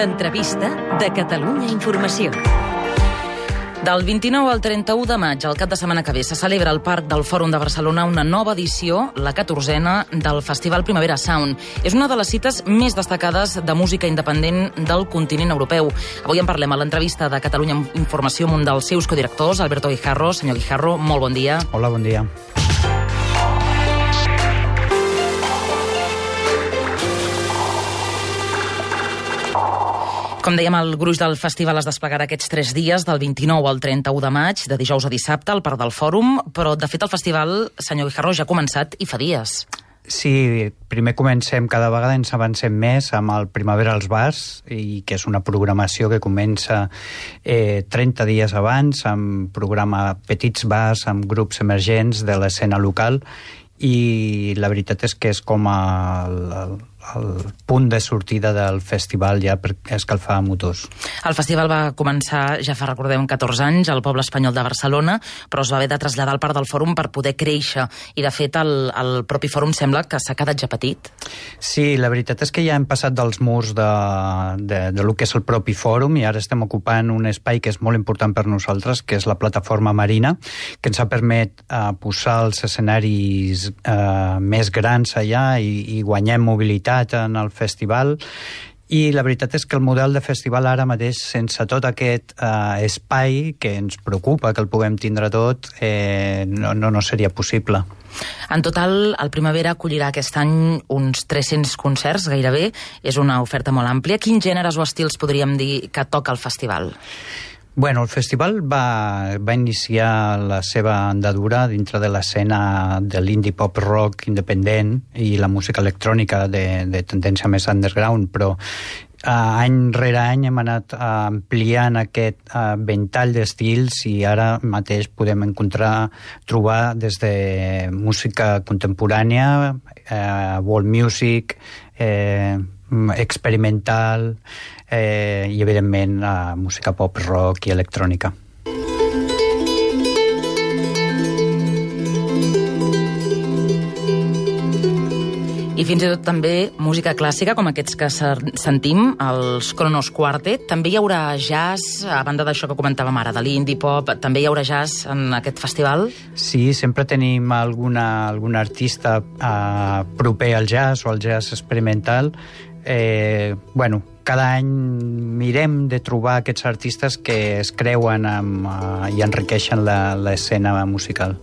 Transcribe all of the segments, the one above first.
L'entrevista de Catalunya Informació. Del 29 al 31 de maig, el cap de setmana que ve, se celebra al Parc del Fòrum de Barcelona una nova edició, la 14a, del Festival Primavera Sound. És una de les cites més destacades de música independent del continent europeu. Avui en parlem a l'entrevista de Catalunya Informació amb un dels seus codirectors, Alberto Guijarro. Senyor Guijarro, molt bon dia. Hola, bon dia. Com dèiem, el gruix del festival es desplegarà aquests tres dies, del 29 al 31 de maig, de dijous a dissabte, al Parc del Fòrum, però, de fet, el festival, senyor Guijarro, ja ha començat i fa dies. Sí, primer comencem, cada vegada ens avancem més amb el Primavera als Bars, i que és una programació que comença eh, 30 dies abans, amb programa petits bars, amb grups emergents de l'escena local, i la veritat és que és com el, el, el punt de sortida del festival ja per escalfar motors. El festival va començar, ja fa, recordem, 14 anys, al poble espanyol de Barcelona, però es va haver de traslladar al Parc del Fòrum per poder créixer, i de fet el, el propi fòrum sembla que s'ha quedat ja petit. Sí, la veritat és que ja hem passat dels murs de, de, de lo que és el propi fòrum i ara estem ocupant un espai que és molt important per nosaltres, que és la plataforma marina, que ens ha permet uh, posar els escenaris uh, més grans allà i, i guanyem mobilitat qualitat en el festival i la veritat és que el model de festival ara mateix, sense tot aquest eh, espai que ens preocupa que el puguem tindre tot, eh, no, no, no seria possible. En total, el Primavera acollirà aquest any uns 300 concerts, gairebé. És una oferta molt àmplia. Quins gèneres o estils podríem dir que toca el festival? Bueno, el festival va, va iniciar la seva andadura dintre de l'escena de l'indie pop rock independent i la música electrònica de, de tendència més underground, però uh, any rere any hem anat uh, ampliant aquest uh, ventall d'estils i ara mateix podem encontrar, trobar des de música contemporània, uh, world music, eh, experimental, eh, i evidentment la música pop, rock i electrònica. i fins i tot també música clàssica, com aquests que sentim, els Kronos Quartet. També hi haurà jazz, a banda d'això que comentàvem ara, de l'indie pop, també hi haurà jazz en aquest festival? Sí, sempre tenim alguna, algun artista eh, proper al jazz o al jazz experimental eh, bueno, cada any mirem de trobar aquests artistes que es creuen amb, uh, i enriqueixen l'escena musical.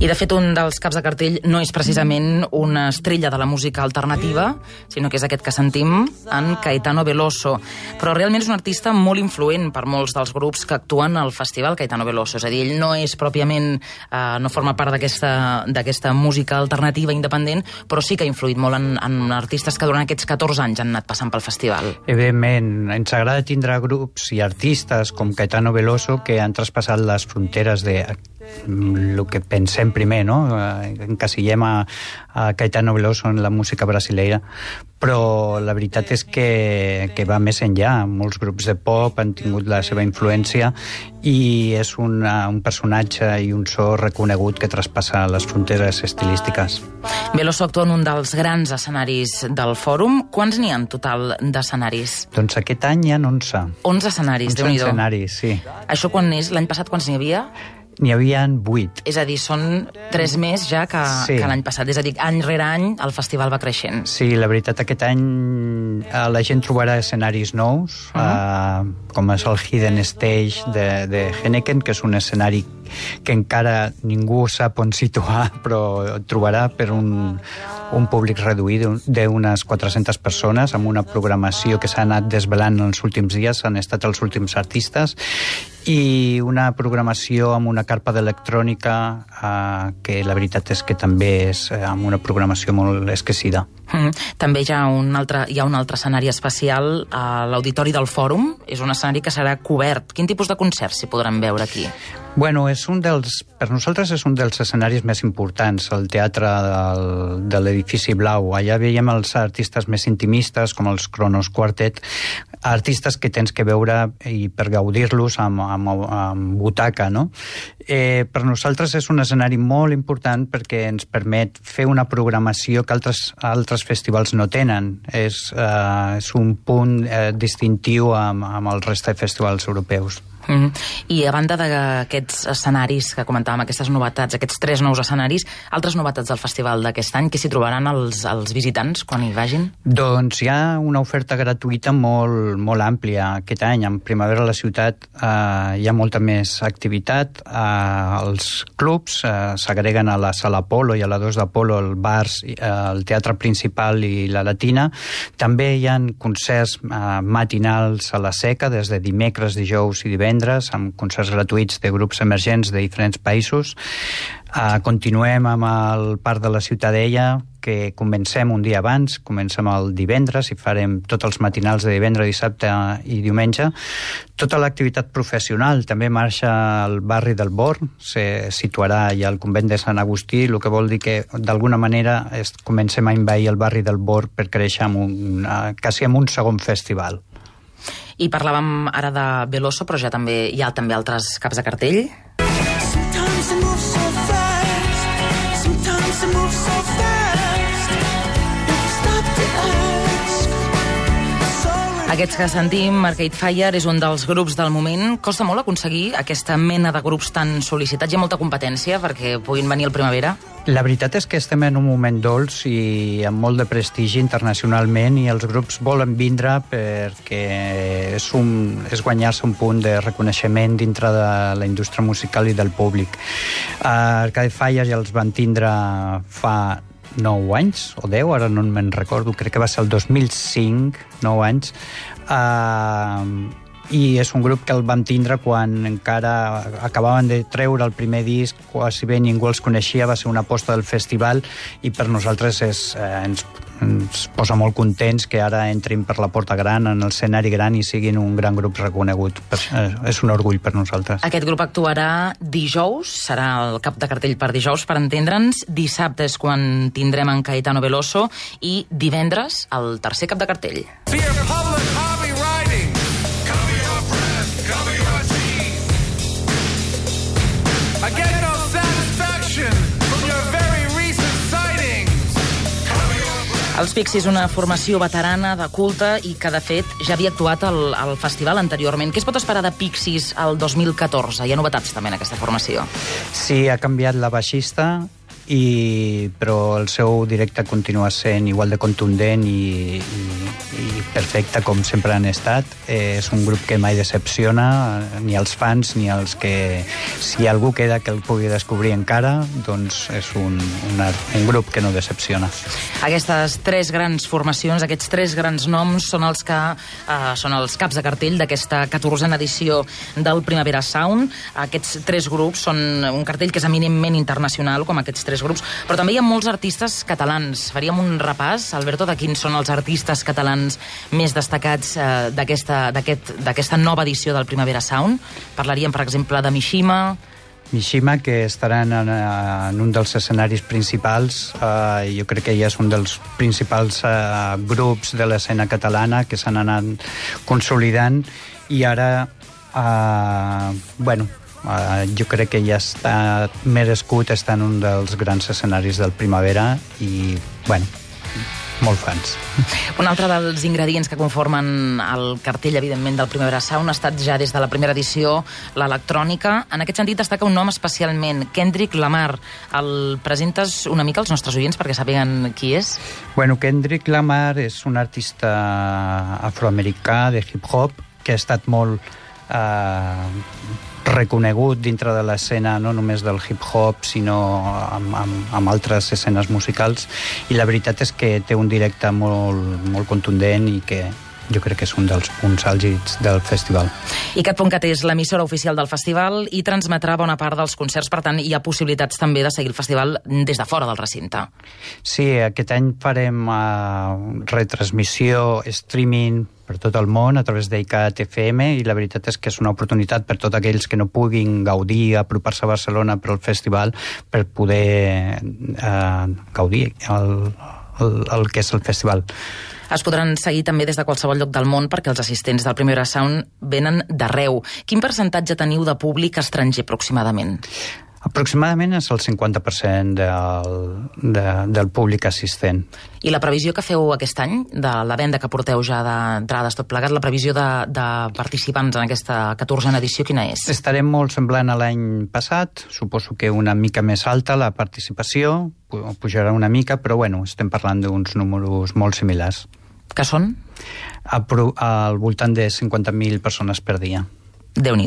I, de fet, un dels caps de cartell no és precisament una estrella de la música alternativa, sinó que és aquest que sentim, en Caetano Veloso. Però realment és un artista molt influent per molts dels grups que actuen al festival Caetano Veloso. És a dir, ell no és pròpiament, eh, no forma part d'aquesta música alternativa independent, però sí que ha influït molt en, en artistes que durant aquests 14 anys han anat passant pel festival. Evidentment, ens agrada tindre grups i artistes com Caetano Veloso que han traspassat les fronteres de el que pensem primer, no? Eh, encasillem a, a Caetano Veloso en la música brasileira, però la veritat és que, que va més enllà. Molts grups de pop han tingut la seva influència i és una, un personatge i un so reconegut que traspassa les fronteres estilístiques. Veloso actua en un dels grans escenaris del fòrum. Quants n'hi ha en total d'escenaris? Doncs aquest any hi ha 11. 11 escenaris, 11 escenaris, sí. Això quan és? L'any passat quants n'hi havia? N'hi havia vuit. És a dir, són tres més ja que, sí. que l'any passat. És a dir, any rere any el festival va creixent. Sí, la veritat, aquest any eh, la gent trobarà escenaris nous, uh -huh. eh, com és el Hidden Stage de, de Henneken, que és un escenari que encara ningú sap on situar, però trobarà per un, un públic reduït d'unes 400 persones, amb una programació que s'ha anat desvelant els últims dies, han estat els últims artistes, i una programació amb una carpa d'electrònica eh, que la veritat és que també és eh, amb una programació molt esquecida. Mm. També hi ha, un altre, hi ha un altre escenari especial a l'Auditori del Fòrum. És un escenari que serà cobert. Quin tipus de concerts s'hi podran veure aquí? Bueno, és un dels, per nosaltres és un dels escenaris més importants, el teatre del, de l'edifici Blau. Allà veiem els artistes més intimistes, com els Kronos Quartet, artistes que tens que veure i per gaudir-los amb, amb, amb butaca, no? Eh, per nosaltres és un escenari molt important perquè ens permet fer una programació que altres, altres festivals no tenen. És, eh, és un punt eh, distintiu amb, amb el resta de festivals europeus. Mm. I a banda d'aquests escenaris que comentàvem, aquestes novetats, aquests tres nous escenaris, altres novetats del festival d'aquest any, que s'hi trobaran els, els visitants quan hi vagin? Doncs hi ha una oferta gratuïta molt, molt àmplia aquest any. En primavera a la ciutat eh, hi ha molta més activitat. Eh, els clubs eh, s'agreguen a la sala Apolo i a la 2 d'Apolo, el bars, eh, el teatre principal i la latina. També hi ha concerts eh, matinals a la seca, des de dimecres, dijous i divendres divendres amb concerts gratuïts de grups emergents de diferents països. Uh, continuem amb el Parc de la Ciutadella, que comencem un dia abans, comencem el divendres i farem tots els matinals de divendres, dissabte i diumenge. Tota l'activitat professional també marxa al barri del Bor, se situarà ja al convent de Sant Agustí, el que vol dir que d'alguna manera comencem a invair el barri del Bor per créixer amb un, quasi amb un segon festival. I parlàvem ara de Veloso, però ja també hi ha també altres caps de cartell. Sometimes I move so fast, sometimes I move so Aquests que sentim, Arcade Fire és un dels grups del moment. Costa molt aconseguir aquesta mena de grups tan sol·licitats. Hi ha molta competència perquè puguin venir al primavera? La veritat és que estem en un moment dolç i amb molt de prestigi internacionalment i els grups volen vindre perquè és, un, és guanyar-se un punt de reconeixement dintre de la indústria musical i del públic. Arcade Fire ja els van tindre fa 9 anys, o 10, ara no me'n recordo, crec que va ser el 2005, 9 anys, uh, i és un grup que el vam tindre quan encara acabaven de treure el primer disc, quasi bé ningú els coneixia, va ser una aposta del festival i per nosaltres és, eh, ens ens posa molt contents que ara entrin per la porta gran, en l'escenari gran i siguin un gran grup reconegut. Eh, és un orgull per nosaltres. Aquest grup actuarà dijous, serà el cap de cartell per dijous, per entendre'ns. Dissabte és quan tindrem en Caetano Veloso i divendres el tercer cap de cartell. Fear public Els Pixies, una formació veterana de culte i que, de fet, ja havia actuat al, al festival anteriorment. Què es pot esperar de Pixies al 2014? Hi ha novetats també en aquesta formació. Sí, ha canviat la baixista, i, però el seu directe continua sent igual de contundent i, i, i perfecte com sempre han estat. Eh, és un grup que mai decepciona ni els fans ni els que... Si algú queda que el pugui descobrir encara, doncs és un, una, un grup que no decepciona. Aquestes tres grans formacions, aquests tres grans noms són els que eh, són els caps de cartell d'aquesta 14a edició del Primavera Sound. Aquests tres grups són un cartell que és eminentment internacional, com aquests tres grups, però també hi ha molts artistes catalans. Faríem un repàs, Alberto, de quins són els artistes catalans més destacats eh, d'aquesta aquest, nova edició del Primavera Sound. Parlaríem, per exemple, de Mishima, Mishima, que estaran en, en un dels escenaris principals. Eh, jo crec que ja és un dels principals eh, grups de l'escena catalana que s'han anat consolidant i ara, eh, bueno, Uh, jo crec que ja està merescut estar en un dels grans escenaris del Primavera i, bueno, molt fans. Un altre dels ingredients que conformen el cartell, evidentment, del Primavera Sound ha estat ja des de la primera edició l'electrònica. En aquest sentit destaca un nom especialment, Kendrick Lamar. El presentes una mica als nostres oients perquè sàpiguen qui és? Bueno, Kendrick Lamar és un artista afroamericà de hip-hop que ha estat molt eh, reconegut dintre de l'escena no només del hip-hop, sinó amb, amb, amb altres escenes musicals, i la veritat és que té un directe molt, molt contundent i que jo crec que és un dels punts àlgids del festival. I Cat.cat és l'emissora oficial del festival i transmetrà bona part dels concerts, per tant hi ha possibilitats també de seguir el festival des de fora del recinte. Sí, aquest any farem uh, retransmissió, streaming per tot el món a través d'ICAT FM i la veritat és que és una oportunitat per tots aquells que no puguin gaudir, apropar-se a Barcelona per al festival per poder eh, gaudir el, el, el que és el festival. Es podran seguir també des de qualsevol lloc del món perquè els assistents del Primera Sound venen d'arreu. Quin percentatge teniu de públic estranger aproximadament? Aproximadament és el 50% del, de, del públic assistent. I la previsió que feu aquest any, de la venda que porteu ja d'entrades tot plegat, la previsió de, de participants en aquesta 14a edició, quina és? Estarem molt semblant a l'any passat, suposo que una mica més alta la participació, pujarà una mica, però bueno, estem parlant d'uns números molt similars. Que són? Al voltant de 50.000 persones per dia déu nhi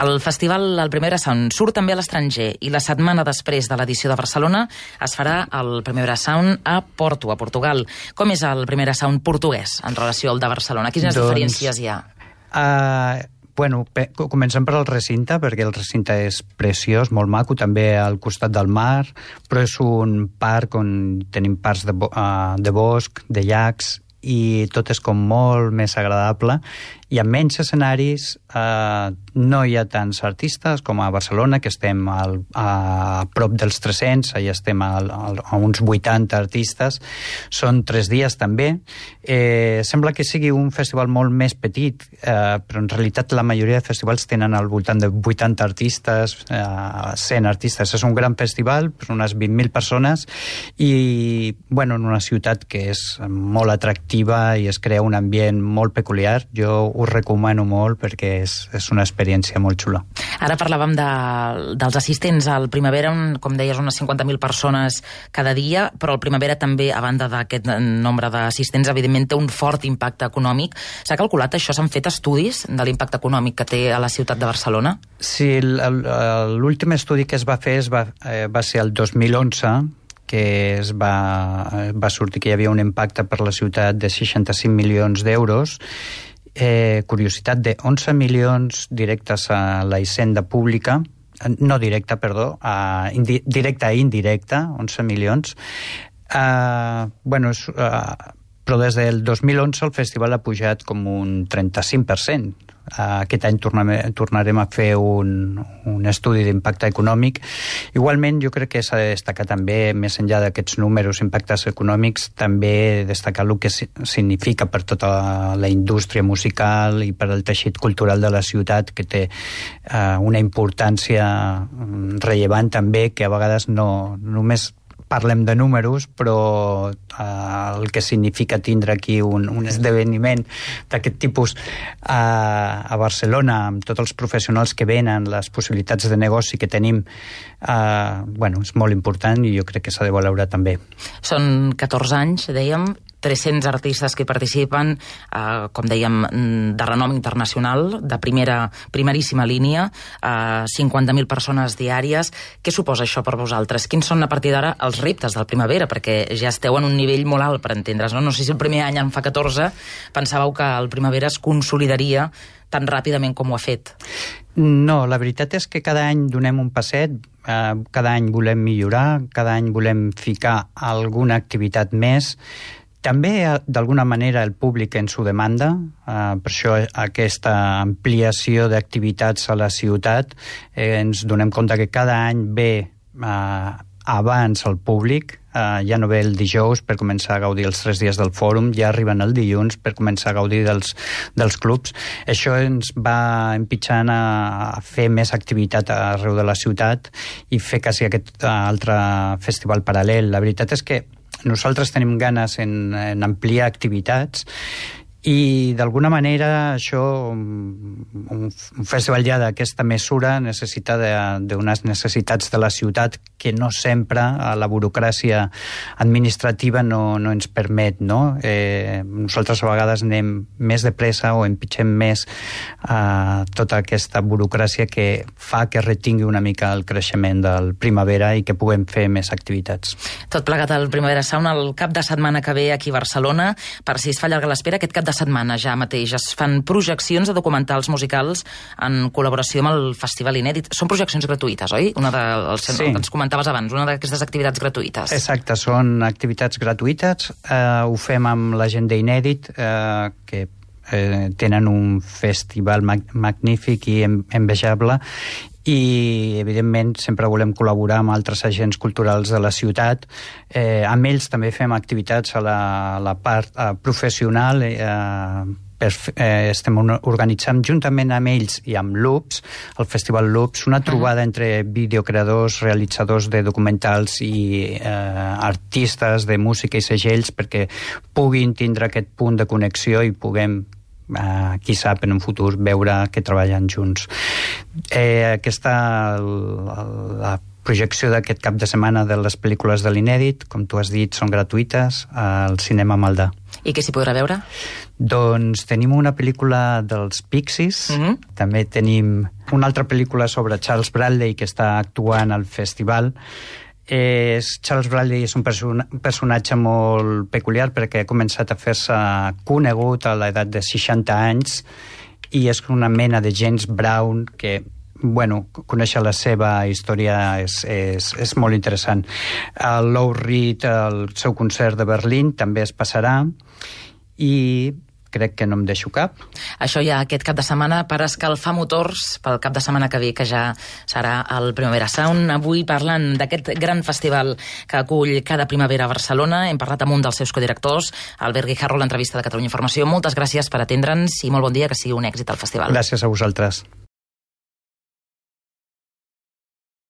El festival El Primera Sound surt també a l'estranger i la setmana després de l'edició de Barcelona es farà el Primera Sound a Porto, a Portugal. Com és el Primera Sound portuguès en relació al de Barcelona? Quines doncs, diferències hi ha? Uh, bueno, comencem per al recinte, perquè el recinte és preciós, molt maco, també al costat del mar, però és un parc on tenim parcs de, uh, de bosc, de llacs, i tot és com molt més agradable i amb menys escenaris eh, no hi ha tants artistes com a Barcelona, que estem al, a prop dels 300, allà estem al, al, a uns 80 artistes. Són tres dies també. Eh, sembla que sigui un festival molt més petit, eh, però en realitat la majoria de festivals tenen al voltant de 80 artistes, eh, 100 artistes. És un gran festival, per unes 20.000 persones, i bueno, en una ciutat que és molt atractiva i es crea un ambient molt peculiar. Jo ho recomano molt perquè és, és una experiència molt xula. Ara parlàvem de, dels assistents al Primavera, un, com deies, unes 50.000 persones cada dia, però el Primavera també, a banda d'aquest nombre d'assistents, evidentment té un fort impacte econòmic. S'ha calculat això? S'han fet estudis de l'impacte econòmic que té a la ciutat de Barcelona? Sí, l'últim estudi que es va fer es va, eh, va ser el 2011, que es va, va sortir que hi havia un impacte per la ciutat de 65 milions d'euros eh, curiositat de 11 milions directes a la hisenda pública, eh, no directa, perdó, a, indi, directa i indirecta, 11 milions. Uh, bueno, és, uh, però des del 2011 el festival ha pujat com un 35%. Aquest any tornarem, tornarem a fer un, un estudi d'impacte econòmic. Igualment, jo crec que s'ha de destacar també, més enllà d'aquests números, impactes econòmics, també destacar el que significa per tota la indústria musical i per al teixit cultural de la ciutat, que té eh, una importància mm, rellevant també, que a vegades no només parlem de números, però eh, el que significa tindre aquí un, un esdeveniment d'aquest tipus eh, a Barcelona, amb tots els professionals que venen, les possibilitats de negoci que tenim, eh, bueno, és molt important i jo crec que s'ha de valorar també. Són 14 anys, dèiem, 300 artistes que participen, eh, com dèiem, mm, de renom internacional, de primera, primeríssima línia, eh, 50.000 persones diàries. Què suposa això per vosaltres? Quins són a partir d'ara els reptes del Primavera? Perquè ja esteu en un nivell molt alt, per entendre's. No, no sé si el primer any, en fa 14, pensàveu que el Primavera es consolidaria tan ràpidament com ho ha fet. No, la veritat és que cada any donem un passet, eh, cada any volem millorar, cada any volem ficar alguna activitat més, també, eh, d'alguna manera, el públic ens ho demanda, eh, per això aquesta ampliació d'activitats a la ciutat. Eh, ens donem compte que cada any ve eh, abans el públic, eh, ja no ve el dijous per començar a gaudir els tres dies del fòrum, ja arriben el dilluns per començar a gaudir dels, dels clubs. Això ens va empitjant a, a fer més activitat arreu de la ciutat i fer quasi aquest altre festival paral·lel. La veritat és que nosaltres tenim ganes en, en ampliar activitats i d'alguna manera això un, un festival ja d'aquesta mesura necessita d'unes necessitats de la ciutat que no sempre a la burocràcia administrativa no, no ens permet no? Eh, nosaltres a vegades anem més de pressa o empitgem més eh, tota aquesta burocràcia que fa que retingui una mica el creixement del primavera i que puguem fer més activitats Tot plegat al Primavera Sauna el cap de setmana que ve aquí a Barcelona per si es fa llarga l'espera aquest cap de de setmana ja mateix es fan projeccions de documentals musicals en col·laboració amb el Festival Inèdit. Són projeccions gratuïtes, oi? Una de, el, sí. ens comentaves abans, una d'aquestes activitats gratuïtes. Exacte, són activitats gratuïtes. Eh, ho fem amb la gent d'Inèdit, eh, que eh, tenen un festival mag magnífic i envejable i evidentment sempre volem col·laborar amb altres agents culturals de la ciutat. Eh, amb ells també fem activitats a la, a la part eh, professional eh, per, eh, estem organitzant juntament amb ells i amb Loops, el Festival Loops, una trobada entre videocreadors, realitzadors de documentals i eh, artistes de música i segells perquè puguin tindre aquest punt de connexió i puguem eh, qui sap en un futur veure que treballen junts. Eh, aquesta la, la projecció d'aquest cap de setmana de les pel·lícules de l'inèdit, com tu has dit, són gratuïtes al cinema Maldà. I què s'hi podrà veure? Doncs tenim una pel·lícula dels Pixies, mm -hmm. també tenim una altra pel·lícula sobre Charles Bradley que està actuant al festival, és, Charles Bradley és un person personatge molt peculiar perquè ha començat a fer-se conegut a l'edat de 60 anys i és una mena de James Brown que bueno, conèixer la seva història és, és, és molt interessant. El Low Reed, el seu concert de Berlín, també es passarà i crec que no em deixo cap. Això ja aquest cap de setmana per escalfar motors pel cap de setmana que ve, que ja serà el Primavera Sound. Avui parlant d'aquest gran festival que acull cada primavera a Barcelona, hem parlat amb un dels seus codirectors, Albert Guijarro, l'entrevista de Catalunya Informació. Moltes gràcies per atendre'ns i molt bon dia, que sigui un èxit al festival. Gràcies a vosaltres.